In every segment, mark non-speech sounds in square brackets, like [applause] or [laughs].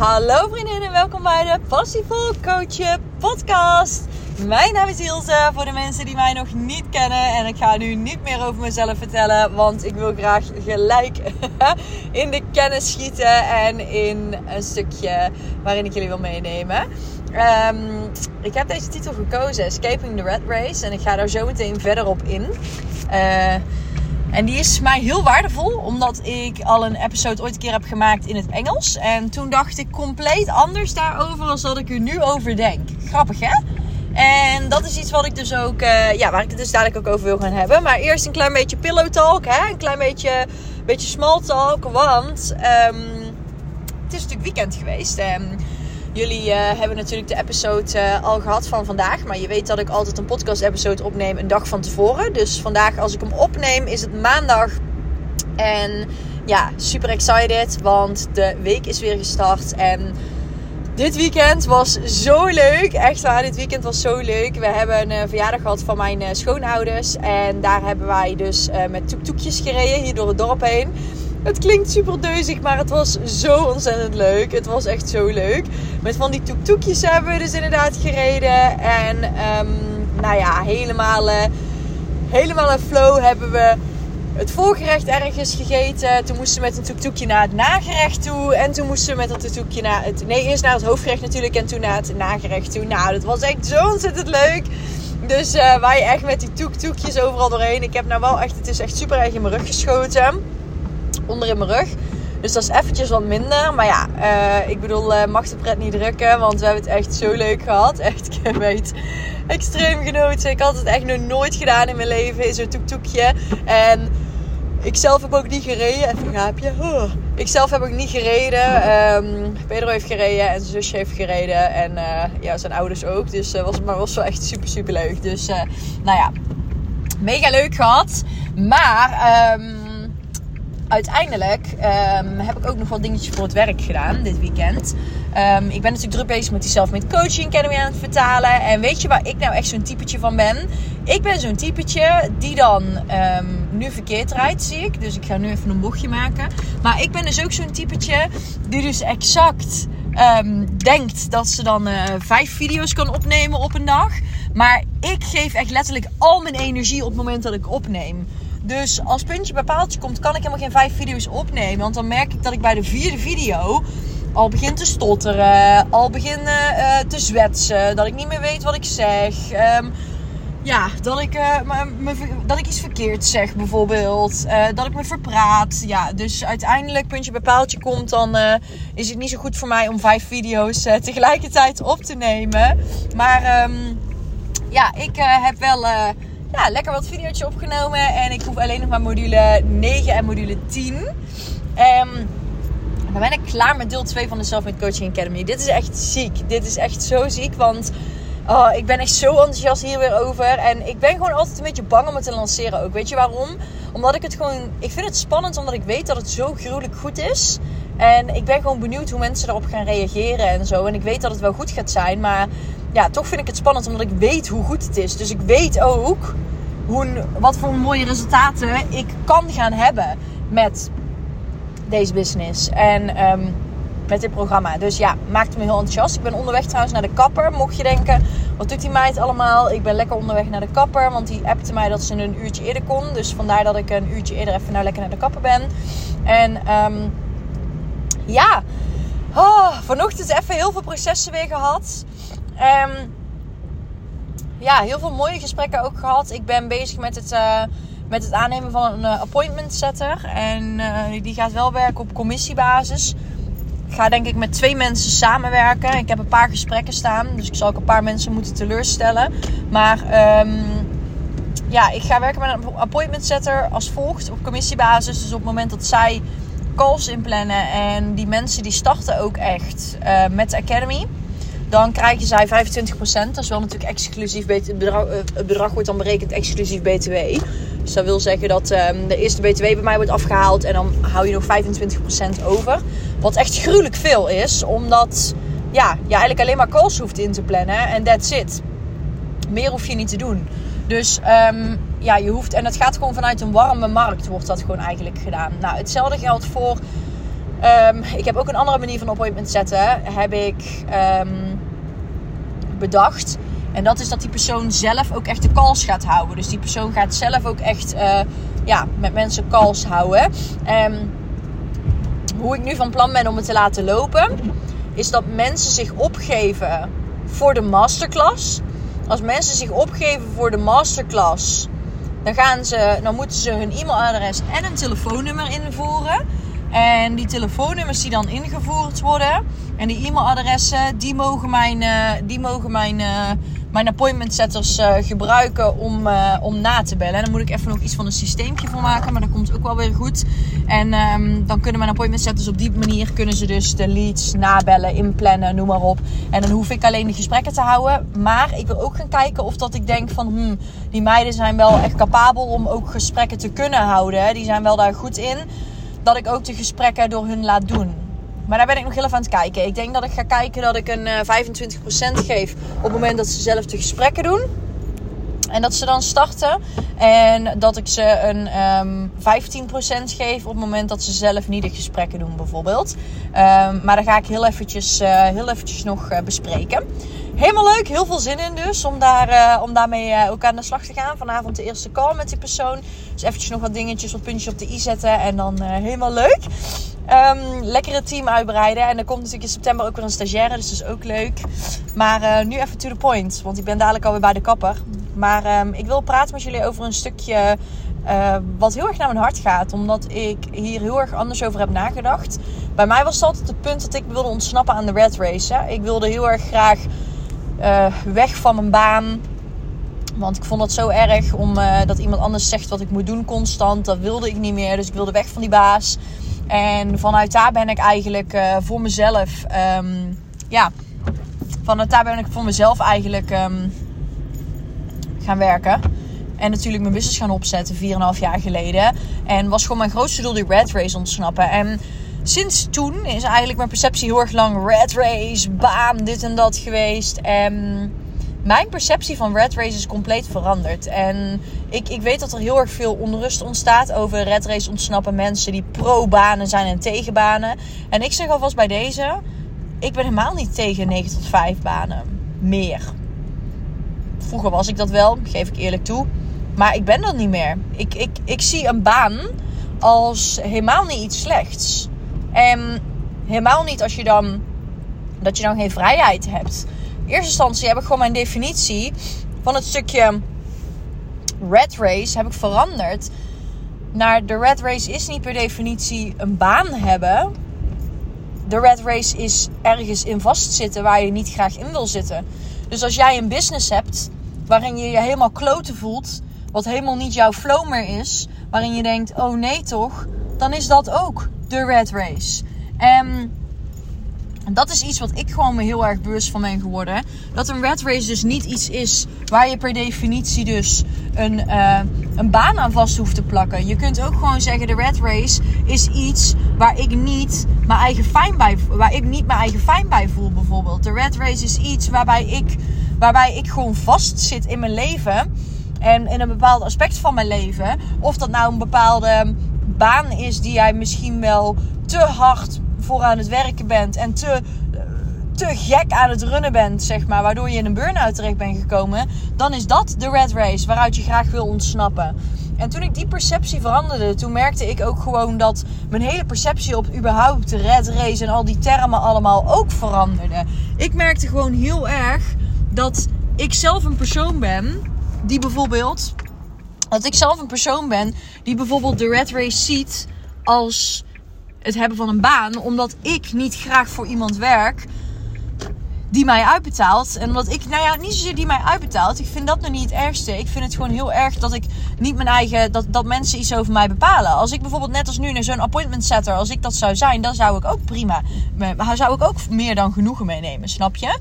Hallo vriendinnen, welkom bij de Passievol Coachen podcast. Mijn naam is Ilse, voor de mensen die mij nog niet kennen. En ik ga nu niet meer over mezelf vertellen, want ik wil graag gelijk [laughs] in de kennis schieten. En in een stukje waarin ik jullie wil meenemen. Um, ik heb deze titel gekozen, Escaping the Red Race. En ik ga daar zo meteen verder op in. Uh, en die is mij heel waardevol, omdat ik al een episode ooit een keer heb gemaakt in het Engels. En toen dacht ik compleet anders daarover als dat ik er nu over denk. Grappig hè? En dat is iets wat ik dus ook, uh, ja, waar ik het dus dadelijk ook over wil gaan hebben. Maar eerst een klein beetje pillow talk, hè? Een klein beetje, beetje small talk, want um, het is natuurlijk weekend geweest. Jullie uh, hebben natuurlijk de episode uh, al gehad van vandaag. Maar je weet dat ik altijd een podcast episode opneem een dag van tevoren. Dus vandaag als ik hem opneem is het maandag. En ja, super excited. Want de week is weer gestart. En dit weekend was zo leuk. Echt waar, dit weekend was zo leuk. We hebben een verjaardag gehad van mijn schoonouders. En daar hebben wij dus met toektoekjes gereden hier door het dorp heen. Het klinkt super deuzig, maar het was zo ontzettend leuk. Het was echt zo leuk. Met van die toektoekjes hebben we dus inderdaad gereden. En um, nou ja, helemaal, uh, helemaal een flow hebben we het voorgerecht ergens gegeten. Toen moesten we met een toektoekje naar het nagerecht toe. En toen moesten we met dat toektoekje naar het... Nee, eerst naar het hoofdgerecht natuurlijk en toen naar het nagerecht toe. Nou, dat was echt zo ontzettend leuk. Dus uh, wij echt met die toektoekjes overal doorheen. Ik heb nou wel echt... Het is echt super erg in mijn rug geschoten onder in mijn rug. Dus dat is eventjes wat minder. Maar ja, uh, ik bedoel, uh, mag de pret niet drukken. Want we hebben het echt zo leuk gehad. [laughs] Echt, ik echt extreem genoten. Ik had het echt nog nooit gedaan in mijn leven. In zo'n toektoekje. En ik zelf heb ook niet gereden. Even een gaapje. Oh. Ik zelf heb ook niet gereden. Um, Pedro heeft gereden en zijn zusje heeft gereden. En uh, ja, zijn ouders ook. Dus uh, was, maar was wel echt super, super leuk. Dus nou ja, mega leuk gehad. Maar... Um, uiteindelijk um, heb ik ook nog wat dingetjes voor het werk gedaan dit weekend. Um, ik ben natuurlijk druk bezig met die Self-Made Coaching Academy aan het vertalen. En weet je waar ik nou echt zo'n typetje van ben? Ik ben zo'n typetje die dan um, nu verkeerd rijdt, zie ik. Dus ik ga nu even een bochtje maken. Maar ik ben dus ook zo'n typetje die dus exact denkt dat ze dan uh, vijf video's kan opnemen op een dag. Maar ik geef echt letterlijk al mijn energie op het moment dat ik opneem. Dus als puntje bij paaltje komt, kan ik helemaal geen vijf video's opnemen. Want dan merk ik dat ik bij de vierde video al begin te stotteren. Al begin uh, te zwetsen. Dat ik niet meer weet wat ik zeg. Um, ja, dat ik, me, dat ik iets verkeerd zeg bijvoorbeeld. Dat ik me verpraat. Ja, dus uiteindelijk puntje bij paaltje komt, dan is het niet zo goed voor mij om vijf video's tegelijkertijd op te nemen. Maar um, ja, ik heb wel ja, lekker wat video's opgenomen. En ik hoef alleen nog maar module 9 en module 10. Um, dan ben ik klaar met deel 2 van de Self-Made Coaching Academy. Dit is echt ziek. Dit is echt zo ziek. Want oh, ik ben echt zo enthousiast hier weer over. En ik ben gewoon altijd een beetje bang om het te lanceren ook. Weet je waarom? Omdat ik het gewoon... Ik vind het spannend omdat ik weet dat het zo gruwelijk goed is. En ik ben gewoon benieuwd hoe mensen erop gaan reageren en zo. En ik weet dat het wel goed gaat zijn. Maar ja, toch vind ik het spannend omdat ik weet hoe goed het is. Dus ik weet ook hoe, wat voor mooie resultaten ik kan gaan hebben met deze business. En um, met dit programma. Dus ja, maakt me heel enthousiast. Ik ben onderweg trouwens naar de kapper. Mocht je denken, wat doet die meid allemaal? Ik ben lekker onderweg naar de kapper. Want die appte mij dat ze een uurtje eerder kon. Dus vandaar dat ik een uurtje eerder even nou lekker naar de kapper ben. En um, ja, oh, vanochtend even heel veel processen weer gehad. Um, ja, heel veel mooie gesprekken ook gehad. Ik ben bezig met het, uh, met het aannemen van een uh, appointment setter. En uh, die gaat wel werken op commissiebasis. Ik ga denk ik met twee mensen samenwerken. Ik heb een paar gesprekken staan. Dus ik zal ook een paar mensen moeten teleurstellen. Maar um, ja, ik ga werken met een appointment setter als volgt op commissiebasis. Dus op het moment dat zij calls inplannen en die mensen die starten ook echt met de Academy dan krijgen zij 25%. Dat is wel natuurlijk exclusief. Bedrag, eh, het bedrag wordt dan berekend exclusief BTW. Dus dat wil zeggen dat um, de eerste BTW bij mij wordt afgehaald. En dan hou je nog 25% over. Wat echt gruwelijk veel is. Omdat ja, je eigenlijk alleen maar calls hoeft in te plannen. En that's it. Meer hoef je niet te doen. Dus um, ja, je hoeft. En het gaat gewoon vanuit een warme markt, wordt dat gewoon eigenlijk gedaan. Nou, hetzelfde geldt voor Ehm, ik heb ook een andere manier van appointment zetten. Heb ik ehm, bedacht. En dat is dat die persoon zelf ook echt de calls gaat houden. Dus die persoon gaat zelf ook echt uh, ja, met mensen calls houden. Um, hoe ik nu van plan ben om het te laten lopen, is dat mensen zich opgeven voor de masterclass. Als mensen zich opgeven voor de masterclass, dan, gaan ze, dan moeten ze hun e-mailadres en een telefoonnummer invoeren. En die telefoonnummers die dan ingevoerd worden en die e-mailadressen, die mogen mijn, uh, die mogen mijn, uh, mijn appointment setters uh, gebruiken om, om na te bellen. En dan moet ik even nog iets van een systeempje voor maken, maar dat komt ook wel weer goed. En um, dan kunnen mijn appointment setters op die manier kunnen ze dus de leads nabellen, inplannen, noem maar op. En dan hoef ik alleen de gesprekken te houden. Maar ik wil ook gaan kijken of dat ik denk van, hmm, die meiden zijn wel echt capabel om ook gesprekken te kunnen houden. Die zijn wel daar goed in dat ik ook de gesprekken door hun laat doen. Maar daar ben ik nog heel even aan het kijken. Ik denk dat ik ga kijken dat ik een uh, eh, 25% geef op het moment dat ze zelf de gesprekken doen. En dat ze dan starten. En dat ik ze een um, ehm, 15% geef op het moment dat ze zelf niet de gesprekken doen, bijvoorbeeld. Um, maar daar ga ik heel eventjes, uh, heel eventjes nog uh, bespreken. Helemaal leuk, heel veel zin in dus om, daar, uh, om daarmee ook aan de slag te gaan. Vanavond de eerste call met die persoon. Dus eventjes nog wat dingetjes, wat puntjes op de i zetten. En dan helemaal leuk. Um, lekker het team uitbreiden. En er komt natuurlijk in september ook weer een stagiaire. Dus dat is ook leuk. Maar nu even to the point. Want ik ben dadelijk alweer bij de kapper. Maar um, ik wil praten met jullie over een stukje wat heel erg naar mijn hart gaat. Omdat ik hier heel erg anders over heb nagedacht. Bij mij was altijd het punt dat ik wilde ontsnappen aan de red race. Ik wilde heel erg graag uh, weg van mijn baan. Want ik vond het zo erg om uh, dat iemand anders zegt wat ik moet doen constant. Dat wilde ik niet meer. Dus ik wilde weg van die baas. En vanuit daar ben ik eigenlijk uh, voor mezelf. Um, ja, vanuit daar ben ik voor mezelf eigenlijk. Um, gaan werken. En natuurlijk mijn business gaan opzetten 4,5 jaar geleden. En was gewoon mijn grootste doel die red race ontsnappen. En sinds toen is eigenlijk mijn perceptie heel erg lang red race, baan, dit en dat geweest. En mijn perceptie van red race is compleet veranderd. En ik, ik weet dat er heel erg veel onrust ontstaat over red race ontsnappen. Mensen die pro-banen zijn en tegen banen. En ik zeg alvast bij deze, ik ben helemaal niet tegen 9 tot 5 banen. Meer. Vroeger was ik dat wel, geef ik eerlijk toe. Maar ik ben dat niet meer. Ik, ik, ik zie een baan als helemaal niet iets slechts. En helemaal niet als je dan, dat je dan geen vrijheid hebt. In eerste instantie heb ik gewoon mijn definitie van het stukje red race heb ik veranderd. Naar de red race is niet per definitie een baan hebben. De red race is ergens in vastzitten waar je niet graag in wil zitten. Dus als jij een business hebt waarin je je helemaal kloten voelt, wat helemaal niet jouw flow meer is, waarin je denkt: oh nee toch, dan is dat ook de red race. En dat is iets wat ik gewoon me heel erg bewust van ben geworden. Dat een red race dus niet iets is waar je per definitie dus een, uh, een baan aan vast hoeft te plakken. Je kunt ook gewoon zeggen: de red race is iets waar ik niet mijn eigen fijn bij, waar ik niet mijn eigen fijn bij voel, bijvoorbeeld. De red race is iets waarbij ik waarbij ik gewoon vast zit in mijn leven. En in een bepaald aspect van mijn leven. Of dat nou een bepaalde baan is die jij misschien wel te hard voor aan het werken bent. En te, te gek aan het runnen bent, zeg maar. Waardoor je in een burn-out terecht bent gekomen. Dan is dat de red race waaruit je graag wil ontsnappen. En toen ik die perceptie veranderde, toen merkte ik ook gewoon dat mijn hele perceptie op überhaupt de red race en al die termen allemaal ook veranderde. Ik merkte gewoon heel erg dat ik zelf een persoon ben die bijvoorbeeld. Dat ik zelf een persoon ben die bijvoorbeeld de red race ziet als het hebben van een baan. Omdat ik niet graag voor iemand werk die mij uitbetaalt. En omdat ik, nou ja, niet zozeer die mij uitbetaalt. Ik vind dat nog niet het ergste. Ik vind het gewoon heel erg dat ik niet mijn eigen, dat, dat mensen iets over mij bepalen. Als ik bijvoorbeeld net als nu naar zo'n appointment setter, als ik dat zou zijn, dan zou ik ook prima, zou ik ook meer dan genoegen meenemen, snap je?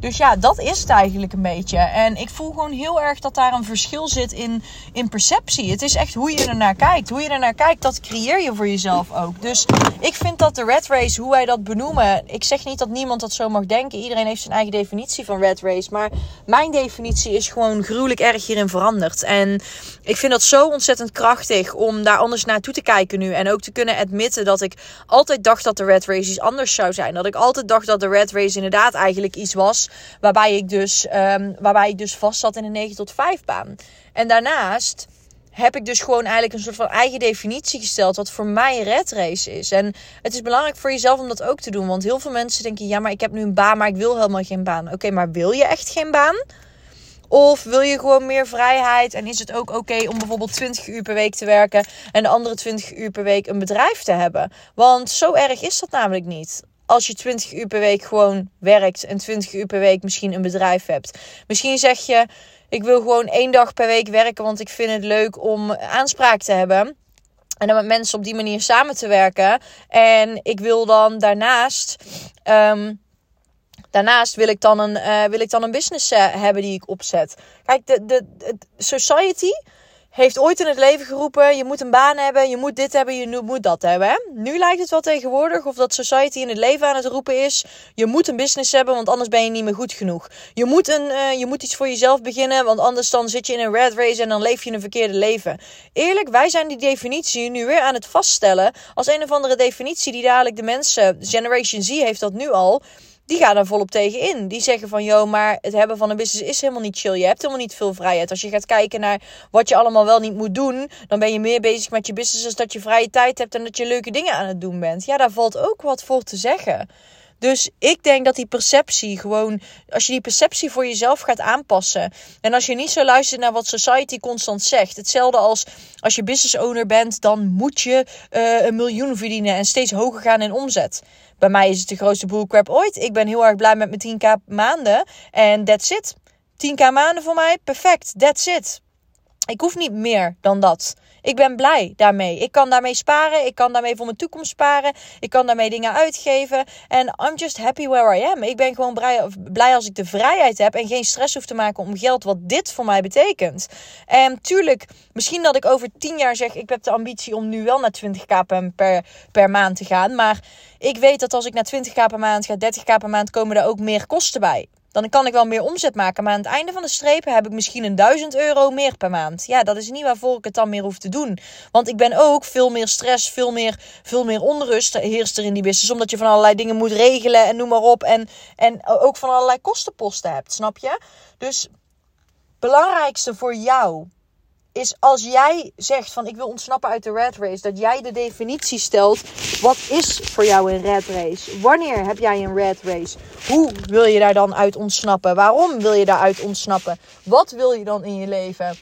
Dus ja, dat is het eigenlijk een beetje. En ik voel gewoon heel erg dat daar een verschil zit in, in perceptie. Het is echt hoe je er naar kijkt. Hoe je er naar kijkt, dat creëer je voor jezelf ook. Dus ik vind dat de red race, hoe wij dat benoemen. Ik zeg niet dat niemand dat zo mag denken. Iedereen heeft zijn eigen definitie van red race. Maar mijn definitie is gewoon gruwelijk erg hierin veranderd. En ik vind dat zo ontzettend krachtig om daar anders naartoe te kijken nu. En ook te kunnen admitten dat ik altijd dacht dat de red race iets anders zou zijn. Dat ik altijd dacht dat de red race inderdaad eigenlijk iets was Waarbij ik dus, um, waarbij ik dus vast zat in een 9 tot 5 baan. En daarnaast heb ik dus gewoon eigenlijk een soort van eigen definitie gesteld. Wat voor mij red race is. En het is belangrijk voor jezelf om dat ook te doen. Want heel veel mensen denken: ja, maar ik heb nu een baan, maar ik wil helemaal geen baan. Oké, maar wil je echt geen baan? Of wil je gewoon meer vrijheid en is het ook oké om bijvoorbeeld 20 uur per week te werken en de andere 20 uur per week een bedrijf te hebben? Want zo erg is dat namelijk niet als je 20 uur per week gewoon werkt en 20 uur per week misschien een bedrijf hebt. Misschien zeg je: Ik wil gewoon één dag per week werken, want ik vind het leuk om aanspraak te hebben. En dan met mensen op die manier samen te werken. En ik wil dan daarnaast. Ehm, daarnaast wil ik dan een, uh, wil ik dan een business uh, hebben die ik opzet. Kijk, de, de, de society heeft ooit in het leven geroepen: je moet een baan hebben, je moet dit hebben, je moet dat hebben. Nu lijkt het wel tegenwoordig of dat society in het leven aan het roepen is: je moet een business hebben, want anders ben je niet meer goed genoeg. Je moet, een, uh, je moet iets voor jezelf beginnen, want anders dan zit je in een red race en dan leef je een verkeerde leven. Eerlijk, wij zijn die definitie nu weer aan het vaststellen als een of andere definitie die dadelijk de mensen, Generation Z heeft dat nu al die gaan er volop tegen in. Die zeggen van, joh, maar het hebben van een business is helemaal niet chill. Je hebt helemaal niet veel vrijheid. Als je gaat kijken naar wat je allemaal wel niet moet doen, dan ben je meer bezig met je business als dat je vrije tijd hebt en dat je leuke dingen aan het doen bent. Ja, daar valt ook wat voor te zeggen. Dus ik denk dat die perceptie gewoon, als je die perceptie voor jezelf gaat aanpassen. En als je niet zo luistert naar wat society constant zegt. Hetzelfde als als je business owner bent, dan moet je uh, een miljoen verdienen en steeds hoger gaan in omzet. Bij mij is het de grootste bullcrap ooit. Ik ben heel erg blij met mijn 10k maanden. En that's it. 10k maanden voor mij, perfect. That's it. Ik hoef niet meer dan dat. Ik ben blij daarmee. Ik kan daarmee sparen. Ik kan daarmee voor mijn toekomst sparen. Ik kan daarmee dingen uitgeven. En I'm just happy where I am. Ik ben gewoon blij als ik de vrijheid heb en geen stress hoef te maken om geld wat dit voor mij betekent. En tuurlijk, misschien dat ik over 10 jaar zeg: ik heb de ambitie om nu wel naar 20k per, per maand te gaan. Maar ik weet dat als ik naar 20k per maand ga, 30k per maand, komen er ook meer kosten bij. Dan kan ik wel meer omzet maken. Maar aan het einde van de strepen heb ik misschien een 1000 euro meer per maand. Ja, dat is niet waarvoor ik het dan meer hoef te doen. Want ik ben ook veel meer stress, veel meer, veel meer onrust heerst er in die business. Omdat je van allerlei dingen moet regelen en noem maar op. En, en ook van allerlei kostenposten hebt, snap je? Dus belangrijkste voor jou is als jij zegt van ik wil ontsnappen uit de red race, dat jij de definitie stelt. Wat is voor jou een red race? Wanneer heb jij een red race? Hoe wil je daar dan uit ontsnappen? Waarom wil je daaruit ontsnappen? Wat wil je dan in je leven?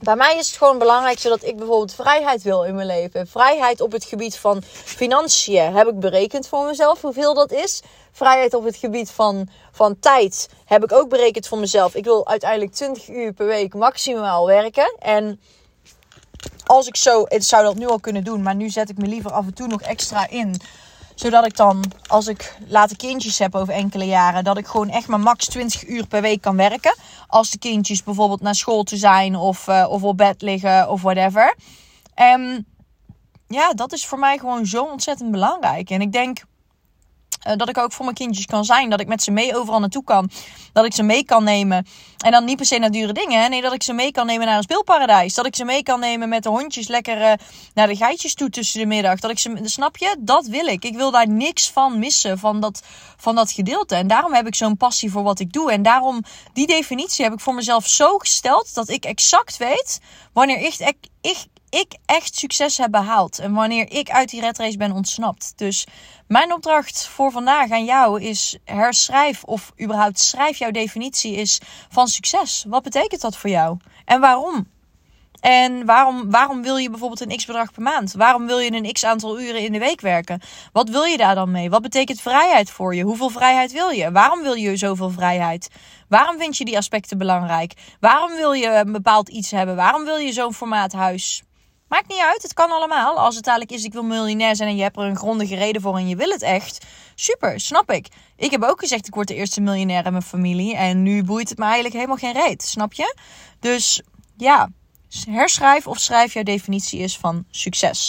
Bij mij is het gewoon belangrijk zodat ik bijvoorbeeld vrijheid wil in mijn leven. Vrijheid op het gebied van financiën heb ik berekend voor mezelf hoeveel dat is. Vrijheid op het gebied van, van tijd heb ik ook berekend voor mezelf. Ik wil uiteindelijk 20 uur per week maximaal werken. En als ik zo, ik zou dat nu al kunnen doen, maar nu zet ik me liever af en toe nog extra in zodat ik dan, als ik later kindjes heb over enkele jaren, dat ik gewoon echt maar max 20 uur per week kan werken. Als de kindjes bijvoorbeeld naar school te zijn of, uh, of op bed liggen of whatever. En ja, dat is voor mij gewoon zo ontzettend belangrijk. En ik denk uh, dat ik ook voor mijn kindjes kan zijn. Dat ik met ze mee overal naartoe kan. Dat ik ze mee kan nemen. En dan niet per se naar dure dingen. Nee, dat ik ze mee kan nemen naar een speelparadijs. Dat ik ze mee kan nemen met de hondjes lekker uh, naar de geitjes toe tussen de middag. Dat ik ze, snap je? Dat wil ik. Ik wil daar niks van missen. Van dat, van dat gedeelte. En daarom heb ik zo'n passie voor wat ik doe. En daarom, die definitie heb ik voor mezelf zo gesteld. Dat ik exact weet wanneer ik, ik ik echt succes heb behaald. En wanneer ik uit die red race ben ontsnapt. Dus mijn opdracht voor vandaag aan jou is herschrijf of überhaupt schrijf jouw definitie is van succes. Wat betekent dat voor jou? En waarom? En waarom, waarom wil je bijvoorbeeld een x bedrag per maand? Waarom wil je een x aantal uren in de week werken? Wat wil je daar dan mee? Wat betekent vrijheid voor je? Hoeveel vrijheid wil je? Waarom wil je zoveel vrijheid? Waarom vind je die aspecten belangrijk? Waarom wil je een bepaald iets hebben? Waarom wil je zo'n formaat huis? Maakt niet uit, het kan allemaal. Als het dadelijk is, ik wil miljonair zijn en je hebt er een grondige reden voor en je wil het echt. Super, snap ik. Ik heb ook gezegd, ik word de eerste miljonair in mijn familie. En nu boeit het me eigenlijk helemaal geen reet, snap je? Dus ja, herschrijf of schrijf jouw definitie is van succes.